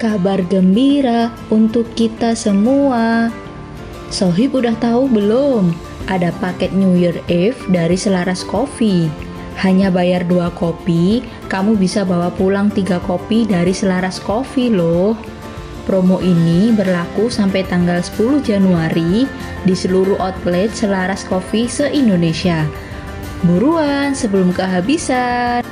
kabar gembira untuk kita semua. Sohib udah tahu belum? Ada paket New Year Eve dari Selaras Coffee. Hanya bayar dua kopi, kamu bisa bawa pulang tiga kopi dari Selaras Coffee loh. Promo ini berlaku sampai tanggal 10 Januari di seluruh outlet Selaras Coffee se-Indonesia. Buruan sebelum kehabisan.